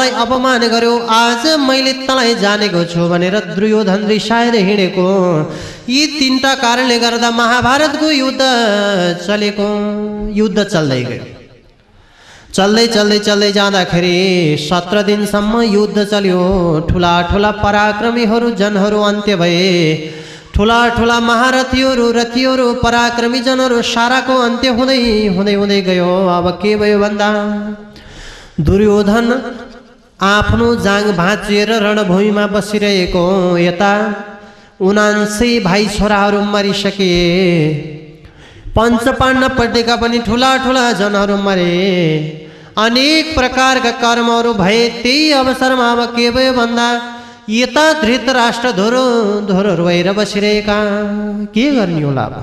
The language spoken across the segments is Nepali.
अपमान गर्यो। आज मैले तँलाई जानेको छु भनेर दुर्योधन रिसाएर यी तिनवटा कारणले गर्दा महाभारतको युद्ध चलेको। युद्ध चल्दै गयो। चल्दै चल्दै चल्दै जाँदाखेरि सत्र दिनसम्म युद्ध चल्यो। ठुला ठुला पराक्रमीहरू, जनहरू अन्त्य भए। ठुला ठुला महारथीहरू, रथीहरू, पराक्रमी जनहरू साराको अन्त्य हुँदै हुँदै हुँदै गयो। अब के भयो भन्दा? दुर्योधन आफ्नो जाङ भाँचिएर रणभूमिमा बसिरहेको यता उनान्सै भाइ छोराहरू मरिसके। पञ्चपाण्डवपट्टिका पनि ठुला ठुला जनहरू मरे। अनेक प्रकारका कर्महरू भए त्यही अवसरमा अब के भयो भन्दा यता धृतराष्ट्र धोरो धोरो रोएर बसिरहेका। के गर्ने होला अब?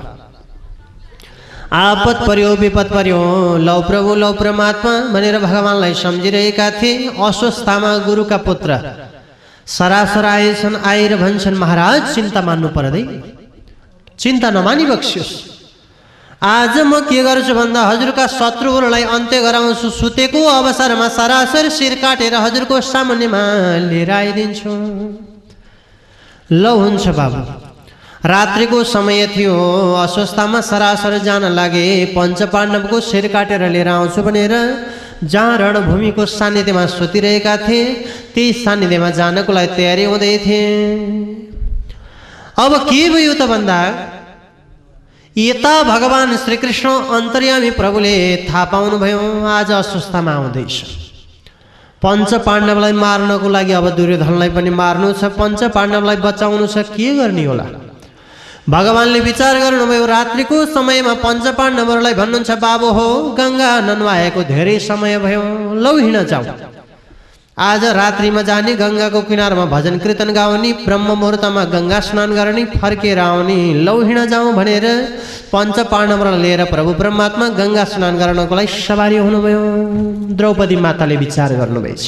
आपत पर्यो विपद पर्यो। लौ प्रभु लौ परमात्मा भनेर भगवान्लाई सम्झिरहेका थिए। अस्वस्थामा गुरुका पुत्र। सरासर आएछन् आएर भन्छन् महाराज चिन्ता मान्नु पर्दैन चिन्ता नमानी बक्सियोस्। आज म के गर्छु भन्दा हजुरका शत्रुहरूलाई अन्त्य गराउँछु। सुतेको अवसरमा सरासर शिर काटेर हजुरको सामान्यमा लिएर आइदिन्छु। ल हुन्छ बाबु। रात्रिको समय थियो। अस्वस्थामा सरासर जान लागे पञ्चपाण्डवको शिर काटेर लिएर आउँछु भनेर जहाँ रणभूमिको सान्निध्यमा सुतिरहेका थिए त्यही सान्निध्यमा जानको लागि तयारी हुँदै थिए। अब के भयो त भन्दा यता भगवान् श्रीकृष्ण अन्तर्यामी प्रभुले थाहा पाउनुभयो आज अस्वस्थमा आउँदैछ। पञ्च पाण्डवलाई मार्नको लागि अब दुर्योधनलाई पनि मार्नु छ पञ्च पाण्डवलाई बचाउनु छ के गर्ने होला? भगवान्ले विचार गर्नुभयो रात्रिको समयमा पञ्च पाण्डवहरूलाई भन्नुहुन्छ बाबु हो गङ्गा ननुहाएको धेरै समय भयो लौ हिँड जाउँ आज रात्रिमा जाने गङ्गाको किनारमा भजन कीर्तन गाउने ब्रह्म मुहुर्तमा गङ्गा स्नान गर्ने फर्केर आउने लौ हिँड जाउँ भनेर पञ्च पाण्डवलाई लिएर प्रभु परमात्मा गङ्गा स्नान गर्नको लागि सवारी हुनुभयो। द्रौपदी माताले विचार गर्नुभएछ।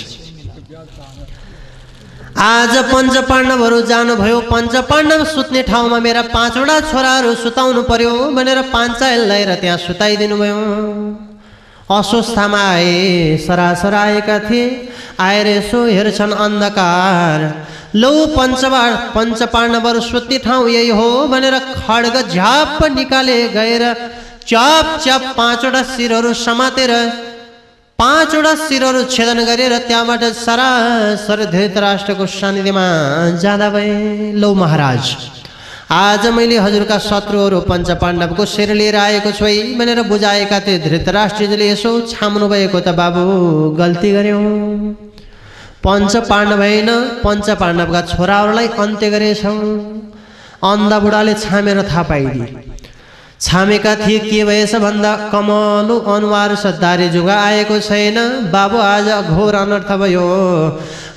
आज पञ्च पाण्डवहरू जानुभयो। पञ्च पाण्डव सुत्ने ठाउँमा मेरा पाँचवटा छोराहरू सुताउनु पर्यो भनेर पाञ्चायल लिएर त्यहाँ सुताइदिनु भयो। अस्वस्थमा आए सरासर आएका थिए। आएर यसो हेर्छन् अन्धकार। लौ पञ्चवा पञ्च पाण्डवहरू सुत्ने ठाउँ यही हो भनेर खड्ग झ्याप निकाले गएर च्याप च्याप पाँचवटा शिरहरू समातेर पाँचवटा शिरहरू छेदन गरेर त्यहाँबाट सरासर धृतराष्ट्रको सान्निध्यमा जाँदा भए। लौ महाराज आज मैले हजुरका शत्रुहरू पञ्च पाण्डवको शिर लिएर आएको छु है भनेर बुझाएका थिए धृतराष्ट्रजीले यसो छाम्नु भएको त बाबु गल्ती गर्यौँ। पञ्च पाण्डव होइन पञ्च पाण्डवका छोराहरूलाई अन्त्य गरेछौँ? अन्धा बुढाले छामेर थाहा पाइदिए। छामेका थिए के भएछ भन्दा कमलो अनुहार सद्धारे जुगा आएको छैन। बाबु आज घोर अनर्थ भयो।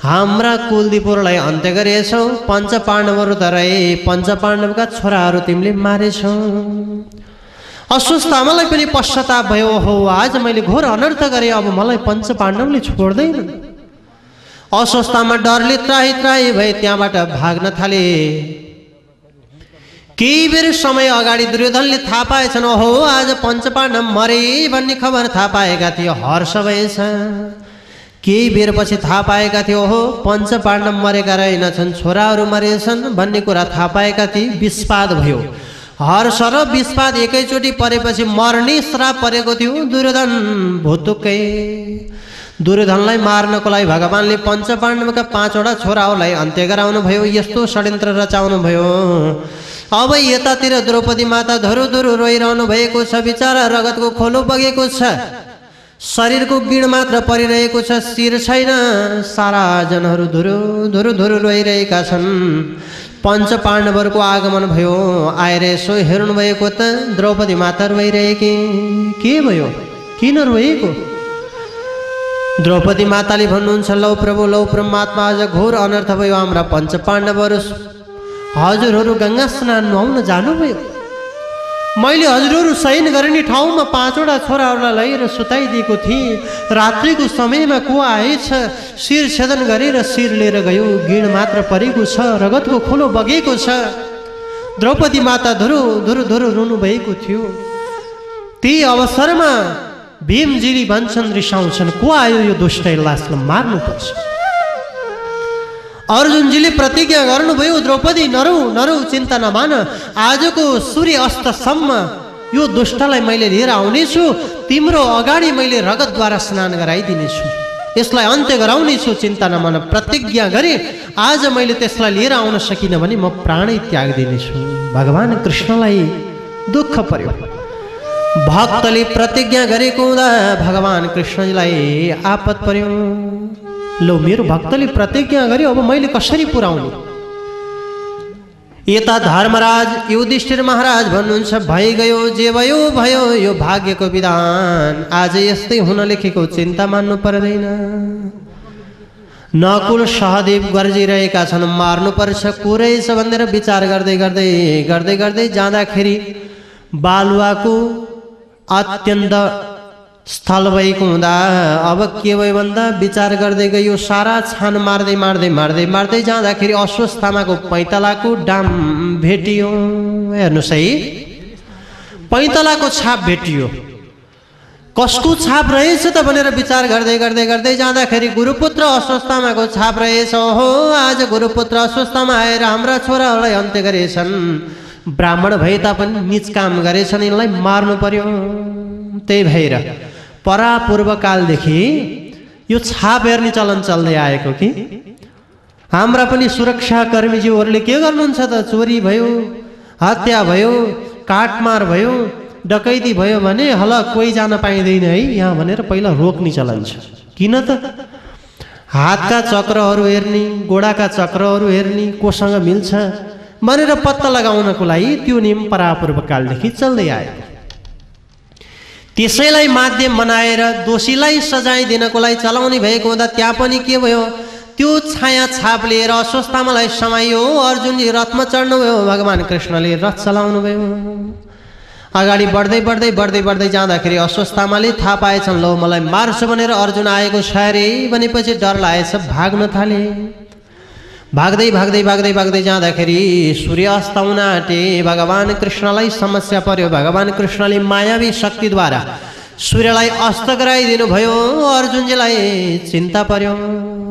हाम्रा कुलदीपुरलाई अन्त्य गरेछौ। पञ्च पाण्डवहरू त रहे पञ्च पाण्डवका छोराहरू तिमीले मारेछौ। अस्वस्थ मलाई पनि पश्चाताप भयो। हो आज मैले घोर अनर्थ गरेँ। अब मलाई पञ्च पाण्डवले छोड्दैन। अस्वस्थमा डरले त्राही त्राही भए त्यहाँबाट भाग्न थाले। केही बेर समय अगाडि दुर्योधनले थाहा पाएछन् ओहो आज पञ्चपाण्डव मरे भन्ने खबर थाहा पाएका थिए हर्ष भएछ। केही बेरपछि थाहा पाएका थिए ओहो पञ्चपाण्डव मरेका रहेनछन् छोराहरू मरेछन् भन्ने कुरा थाहा पाएका थिए विस्पाद भयो। हर्ष र विस्पाद एकैचोटि परेपछि मर्ने श्राप परेको थियो दुर्योधन भुतुक्कै दुर्योधनलाई मार्नको लागि भगवान्ले पञ्चपाण्डवका पाँचवटा छोराहरूलाई अन्त्य गराउनु भयो यस्तो षड्यन्त्र रचाउनु भयो अब यतातिर द्रौपदी माता धुरु धुरु रोइरहनु भएको छ बिचरा रगतको खोलो बगेको छ शरीरको गिड मात्र परिरहेको छ शिर छैन। सारा जनहरू धुरु धुरु धुरु रोइरहेका छन्। पञ्च पाण्डवहरूको आगमन भयो आएर यसो हेर्नुभएको त द्रौपदी माता रोइरहेकी। के भयो? किन रोएको? द्रौपदी माताले भन्नुहुन्छ लौ प्रभु लौ परमात्मा आज घोर अनर्थ भयो हाम्रा पञ्च पाण्डवहरू हजुरहरू गङ्गा स्नान नुहाउन जानुभयो। मैले हजुरहरू शयन गर्ने ठाउँमा पाँचवटा छोराहरूलाई लिएर सुताइदिएको थिएँ। रात्रिको समयमा को आएछ शिर छेदन गरेर शिर लिएर गयो। गिड मात्र परेको छ रगतको खोलो बगेको छ। द्रौपदी माता धुरु धुरु धुरु रुनु भएको थियो। त्यही अवसरमा भीमजीले भन्छन् रिसाउँछन् को आयो यो दुष्ट लासलाई मार्नुपर्छ। अर्जुनजीले प्रतिज्ञा गर्नुभयो द्रौपदी नरौ नरौ, चिन्ता नमान। आजको सूर्य अस्तसम्म यो दुष्टलाई मैले लिएर आउनेछु, तिम्रो अगाडि मैले रगतद्वारा स्नान गराइदिनेछु। यसलाई अन्त्य गराउनेछु, चिन्ता नमान। प्रतिज्ञा गरेँ, आज मैले त्यसलाई लिएर सकिनँ भने म प्राणै त्याग दिनेछु भगवान् कृष्णलाई दुःख पर्यो। भक्तले प्रतिज्ञा गरेको हुँदा भगवान् कृष्णजीलाई आपत पर्यो। लो मेरो भक्तले प्रतिज्ञा गर्यो अब मैले कसरी पुऱ्याउने? यता धर्मराज युधिष्ठिर महाराज भन्नुहुन्छ भइगयो जे भयो भयो यो भाग्यको विधान। आज यस्तै हुन लेखेको चिन्ता मान्नु पर्दैन। नकुल सहदेव गर्जिरहेका छन् मार्नुपर्छ कुरेछ भनेर विचार गर्दै गर्दै गर्दै गर्दै जाँदाखेरि बालुवाको अत्यन्त स्थल भएको हुँदा अब के भयो भन्दा विचार गर्दै गयो सारा छान मार्दै मार्दै मार्दै मार्दै जाँदाखेरि अश्वस्थामाको पैतलाको डाम भेटियो। हेर्नुहोस् है पैतलाको छाप भेटियो। कसको छाप रहेछ त भनेर विचार गर्दै गर्दै गर्दै जाँदाखेरि गुरुपुत्र अस्वस्थामाको छाप रहेछ। हो आज गुरुपुत्र अस्वस्थमा आएर हाम्रा छोराहरूलाई अन्त्य गरेछन्। ब्राह्मण भए तापनि निज काम गरेछन् यिनलाई मार्नु पर्यो। त्यही भएर परापूर्वकालदेखि यो छाप हेर्ने चलन चल्दै आएको कि? हाम्रा पनि सुरक्षाकर्मीज्यूहरूले के गर्नुहुन्छ त? चोरी भयो हत्या भयो काटमार भयो डकैती भयो भने हल कोही जान पाइँदैन है यहाँ भनेर पहिला रोक्ने चलन छ। किन त? हातका चक्रहरू हेर्ने गोडाका चक्रहरू हेर्ने कोसँग मिल्छ भनेर पत्ता लगाउनको लागि त्यो नियम परापूर्वकालदेखि चल्दै आयो त्यसैलाई माध्यम बनाएर दोषीलाई सजाय दिनको लागि चलाउने भएको हुँदा त्यहाँ पनि के भयो? त्यो छाया छाप लिएर अस्वस्थामालाई समाइयो अर्जुनजी रथमा चढ्नुभयो भगवान् कृष्णले रथ चलाउनु भयो। अगाडि बढ्दै बढ्दै बढ्दै बढ्दै जाँदाखेरि अस्वस्थामाले थाहा पाएछन् लो मलाई मार्छ भनेर अर्जुन आएको छ अरे। भनेपछि डर लागेछ भाग्न थाले। भाग्दै भाग्दै भाग्दै भाग्दै जाँदाखेरि सूर्य अस्ताउन आँटे भगवान् कृष्णलाई समस्या पर्यो। भगवान् कृष्णले मायावी शक्तिद्वारा सूर्यलाई अस्त गराइदिनु भयो अर्जुनजीलाई चिन्ता पर्यो।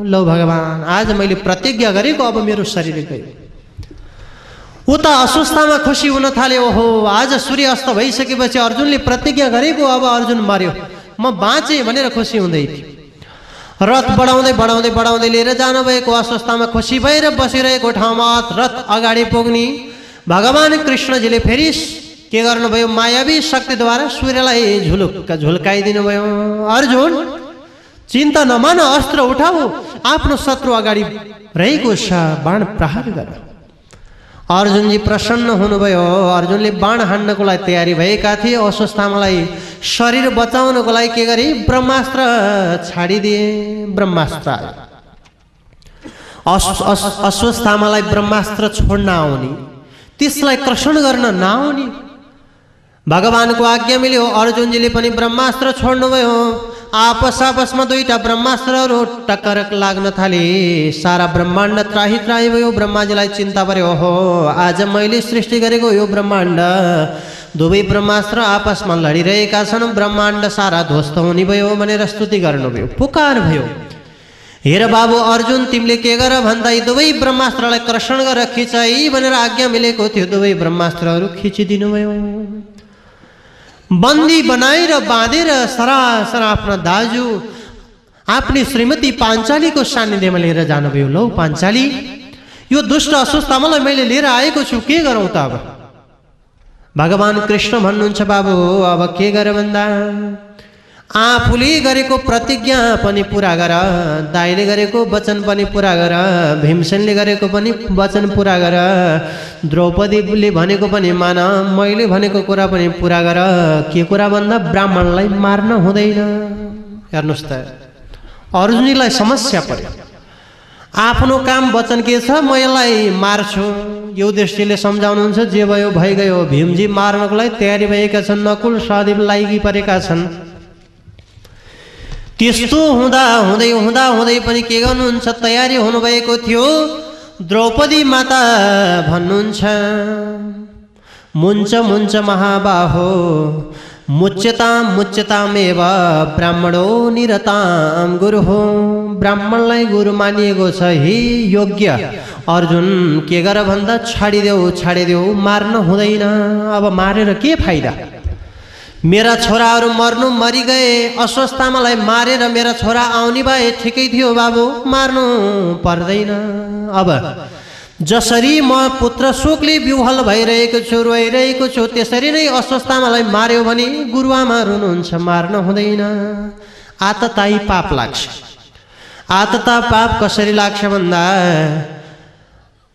लो भगवान्, आज मैले प्रतिज्ञा गरेको, अब मेरो शरीर गयो। उता अस्वस्थमा खुसी हुन थाल्यो। ओहो, आज सूर्य अस्त भइसकेपछि अर्जुनले प्रतिज्ञा गरेको, अब अर्जुन मर्यो। म बाँचेँ भनेर खुसी हुँदै थियो रथ बढाउँदै बढाउँदै बढाउँदै लिएर जानुभएको में खुसी भएर बसिरहेको ठाउँमा रथ अगाडि पुग्ने भगवान् कृष्णजीले फेरि के गर्नुभयो? मायावी शक्तिद्वारा सूर्यलाई झुलुक्क झुल्काइदिनु भयो अर्जुन, चिन्ता अस्त्र उठाऊ। आप शत्रु अगाडि रहेको छ, बाण प्रहार गर। अर्जुनजी प्रसन्न हुनुभयो। अर्जुनले बाण हान्नको लागि तयारी भएका थिए। अस्वस्थामालाई शरीर बचाउनको लागि के गरे? ब्रह्मास्त्र छाडिदिए। ब्रह्मास्त्र अस्वस्थामालाई ब्रह्मास्त्र छोड्न आउने। त्यसलाई कर्षण गर्न नआउने। भगवानको आज्ञा मिल्यो। अर्जुनजीले पनि ब्रह्मास्त्र छोड्नुभयो। आपस आपसमा दुईवटा ब्रह्मास्त्रहरू टक्कर लाग्न थाले सारा ब्रह्माण्ड त्राही त्राही भयो ब्रह्माजीलाई चिन्ता पर्यो हो आज मैले सृष्टि गरेको यो ब्रह्माण्ड दुवै ब्रह्मास्त्र आपसमा लडिरहेका छन् ब्रह्माण्ड सारा ध्वस्त हुने भयो स्तुति गर्नुभयो पुकार भयो। हेर बाबु अर्जुन तिमीले के गर भन्दा यी दुवै ब्रह्मास्त्रलाई कर्षण गर खिच भनेर आज्ञा मिलेको थियो, दुवै ब्रह्मास्त्रहरू खिचिदिनु भयो। बन्दी बनाएर बाँधेर सरासर आफ्ना दाजु। आफ्नी श्रीमती पाञ्चालीको सान्निध्यमा लिएर जानुभयो लौ पाञ्चाली यो दुष्ट अस्वस्थामालाई मैले लिएर आएको छु के गरौँ त अब? भगवान् कृष्ण भन्नुहुन्छ बाबु अब के गर भन्दा? आफूले गरेको प्रतिज्ञा पनि पुरा गर दाइले गरेको वचन पनि पुरा गर भीमसेनले गरेको पनि वचन पुरा गर द्रौपदीले भनेको पनि मान मैले भनेको कुरा पनि पुरा गर के कुरा भन्दा ब्राह्मणलाई मार्न हुँदैन। हेर्नुहोस् त अर्जुनीलाई समस्या पर्यो। आफ्नो काम वचन के छ? म यसलाई मार्छु। यो दृष्टिले सम्झाउनुहुन्छ जे भयो भइगयो। भीमजी मार्नको लागि तयारी भएका छन् नकुल सहदेव लागि परेका छन्। त्यस्तो हुँदा हुँदै हुँदा हुँदै पनि के गर्नुहुन्छ? तयारी हुनुभएको थियो। द्रौपदी माता भन्नुहुन्छ मुन्छ मुन्छ महाबाहो मुच्यताम मुच्यतामेव ब्राह्मणो निरताम गुरु हो ब्राह्मणलाई गुरु मानिएको छ हे योग्य। अर्जुन के गर भन्दा छाडिदेऊ छाडिदेऊ मार्न हुँदैन। अब मारेर के फाइदा? मेरा छोराहरू मर्नु मरिगए अस्वस्थतामालाई मारेर मेरा छोरा आउने भए ठिकै थियो बाबु मार्नु पर्दैन। अब जसरी म पुत्र शोकले विह्वल भइरहेको छु रोइरहेको छु त्यसरी नै अस्वस्थतामालाई मार्यो भने गुरुआमा रुनुहुन्छ मार्न हुँदैन। आतताई पाप लाग्छ। आतता पाप कसरी लाग्छ भन्दा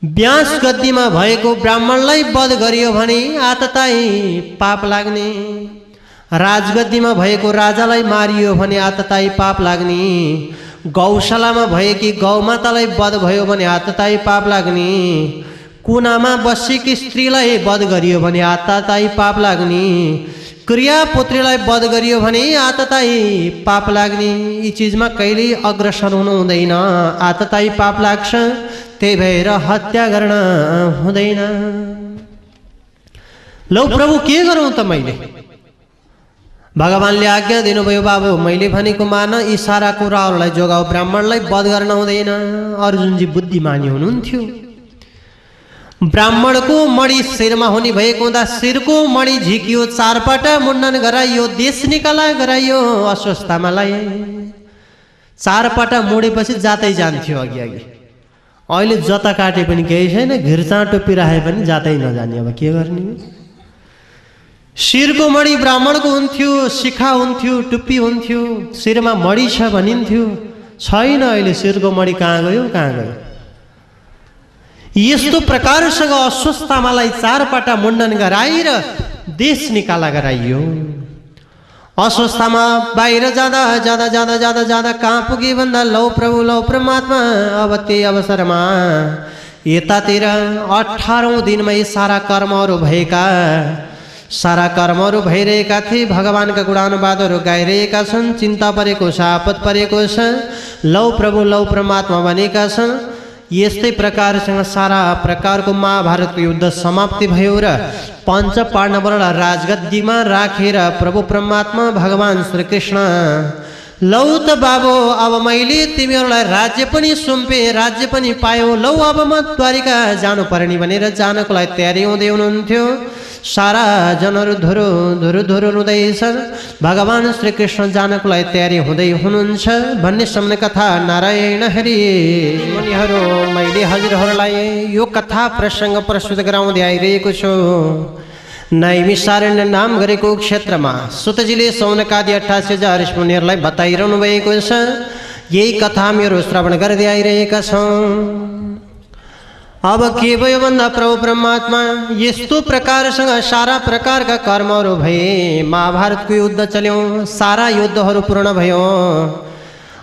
ब्यास गद्दीमा भएको ब्राह्मणलाई वध गरियो भने आतताई पाप लाग्ने। राजगद्दीमा भएको राजालाई मारियो भने आतताई पाप लाग्ने। गौशालामा भएकी गौमातालाई वध भयो भने आतताई पाप लाग्ने। कुनामा बसेकी स्त्रीलाई वध गरियो भने आतताई पाप लाग्ने। क्रिया पुत्रीलाई वध गरियो आतताई पाप लाग्ने। यी चिजमा कहिल्यै अग्रसर हुनु आतताई पाप लाग्छ, त्यही भएर हत्या गर्न हुँदैन। लौ प्रभु, के गरौँ त मैले? भगवान्ले आज्ञा दिनुभयो बाबु मैले भनेको मान यी सारा कुराहरूलाई जोगाऊ ब्राह्मणलाई वध गर्न हुँदैन। अर्जुनजी बुद्धिमानी हुनुहुन्थ्यो। ब्राह्मणको मणि शिरमा हुने भएको हुँदा शिरको मणि झिकियो चारपल्ट मुण्डन गराइयो देश निकाला गराइयो अस्वस्थतामा लाए। चारपल्ट मोडेपछि जातै जान्थ्यो अघि अघि। अहिले जता काटे पनि केही छैन घिर्चा टोपी राखे पनि जातै नजाने अब के गर्ने? शिरको मणि ब्राह्मणको हुन्थ्यो शिखा हुन्थ्यो टुप्पी हुन्थ्यो शिरमा मणि छ भनिन्थ्यो। छैन अहिले शिरको मणि कहाँ गयो कहाँ गयो? यस्तो प्रकारसँग अस्वस्थतामालाई चारपटा मुण्डन गराएर देश निकाला गराइयो। अस्वस्थतामा बाहिर जाँदा जाँदा जाँदा जाँदा जाँदा कहाँ पुगे भन्दा लौ प्रभु लौ परमात्मा अब त्यही अवसरमा यतातिर अठारौँ दिनमै सारा कर्महरू भएका सारा कर्महरू भइरहेका थिए। भगवान्का गुणानुवादहरू गाइरहेका छन्। चिन्ता परेको छ आपत परेको छ। लौ प्रभु लौ परमात्मा भनेका छन्। यस्तै प्रकारसँग सारा प्रकारको महाभारतको युद्ध समाप्ति भयो र पञ्च पाण्डवलाई राजगद्दीमा राखेर प्रभु परमात्मा भगवान् श्रीकृष्ण। लौ त बाबु अब मैले तिमीहरूलाई राज्य पनि सुम्पेँ राज्य पनि पायो। लौ अब म द्वारिका जानुपर्ने भनेर जानको लागि तयारी हुँदै हुनुहुन्थ्यो। सारा जनहरू धुरु धुरु धुरु रुँदैछन् भगवान् श्रीकृष्ण जानको लागि तयारी हुँदै हुनुहुन्छ भन्ने सम्म कथा नारायण हरि मुनिहरू मैले हजुरहरूलाई यो कथा प्रसङ्ग प्रस्तुत गराउँदै आइरहेको छु नैमिसारण्य नाम गरेको क्षेत्रमा सुतजीले सौनकादि अठासी हजार मुनिहरूलाई बताइरहनु भएको छ यही कथा मेरो श्रवण गर्दै आइरहेका छौँ अब के भयो भन्दा प्रभु परमात्मा यस्तो प्रकारसँग सारा प्रकार प्रकारका कर्महरू भए महाभारतको युद्ध चल्यो सारा युद्धहरू पूर्ण भयो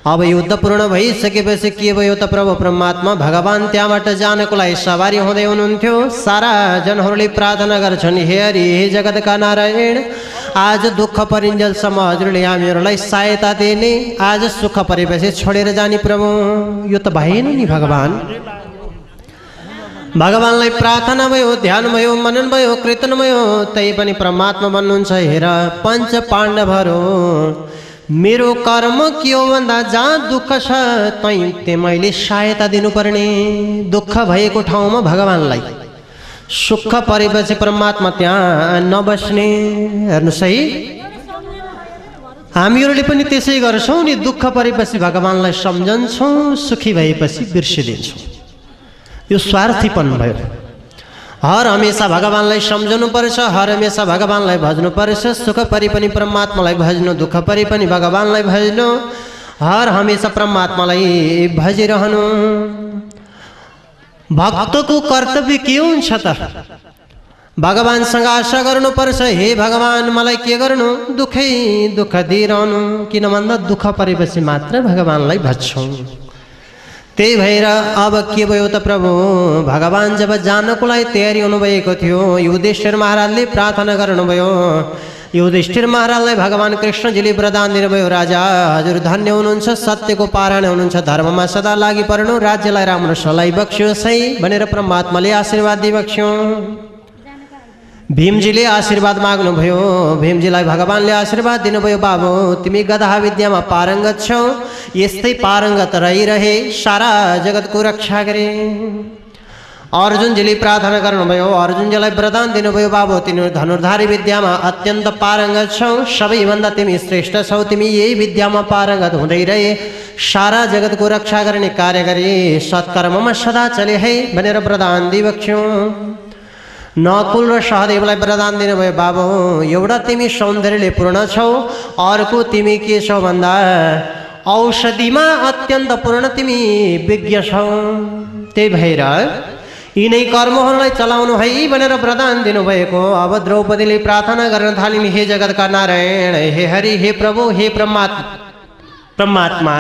अब युद्ध पूर्ण भइसकेपछि के भयो त प्रभु परमात्मा भगवान् त्यहाँबाट जानको लागि सवारी हुँदै हुनुहुन्थ्यो सारा जनहरूले प्रार्थना गर्छन् हे हरि, हे जगतका नारायण, आज दुःख परिन्जेलसम्म हजुरले हामीहरूलाई सहायता दिने, आज सुख परेपछि छोडेर जाने प्रभु। यो त भएन नि, भगवान्? भगवान्लाई प्रार्थना भयो ध्यान भयो मनन भयो कीर्तन भयो तै पनि परमात्मा भन्नुहुन्छ हेर पञ्च पाण्डवहरू। मेरो कर्म के हो भन्दा जहाँ दुःख छ तै त्यो मैले सहायता दिनुपर्ने दुःख भएको ठाउँमा भगवान्लाई। सुख परेपछि परमात्मा त्यहाँ नबस्ने हेर्नुहोस् है। हामीहरूले पनि त्यसै गर्छौँ नि दुःख परेपछि भगवान्लाई सम्झन्छौँ सुखी भएपछि बिर्सिदिन्छौँ। यो स्वार्थीपन भयो। हर हमेसा भगवान्लाई सम्झनु पर्छ हर हमेसा भगवान्लाई भज्नु पर्छ सुख परे पनि परमात्मालाई भज्नु दुःख परे पनि भगवान्लाई भज्नु हर हमेसा परमात्मालाई भजिरहनु। भक्तको कर्तव्य के हुन्छ त? भगवान्सँग आशा गर्नुपर्छ हे भगवान् मलाई के गर्नु? दुःखै दुःख दिइरहनु। किन भन्दा दुःख परेपछि मात्र भगवान्लाई भज्छौँ। त्यही भर अब के भयो त प्रभु, भगवान जब जानको लागि तयारी हुनुभएको थियो युधिष्ठिर महाराजले प्रार्थना गर्नुभयो युधिष्ठिर महाराजलाई भगवान् कृष्णजीले वरदान दिनुभयो राजा, हजर धन्य हो हुनुहुन्छ सत्यको पारायण धर्म में सदा लगी पर्ण राज्य राम सलाई बक्स्यो सही भनेर परमात्माले आशीर्वाद दिइबक्स्यो भीमजीले आशीर्वाद माग्नुभयो भीमजीलाई भगवान्ले आशीर्वाद दिनुभयो बाबु। तिमी गधा विद्यामा पारङ्गत छौ। यस्तै पारङ्गत रहिरहे सारा जगतको रक्षा गरे। अर्जुनजीले प्रार्थना गर्नुभयो अर्जुनजीलाई वरदान दिनुभयो बाबु। तिनीहरू धनुर्धारी विद्यामा अत्यन्त पारङ्गत छौ। सबैभन्दा तिमी श्रेष्ठ छौ। तिमी यही विद्यामा पारङ्गत हुँदै रहे। सारा जगतको रक्षा गर्ने कार्य गरे। सत्कर्ममा सदा चले है भनेर वरदान दिइबक्छौ नकुल र सहदेवलाई वरदान दिनुभयो, बाबु, एउटा तिमी सौन्दर्यले पूर्ण छौ, अर्को तिमी के छौ भन्दा, औषधिमा अत्यन्त पूर्ण तिमी विज्ञ छौ। त्यही भएर यिनै कर्महरूलाई चलाउनु है भनेर वरदान दिनुभएको। अब द्रौपदीले प्रार्थना गर्न थालिन् हे जगतका नारायण, हे हरि, हे प्रभु, हे परमात्मा परमात्मा।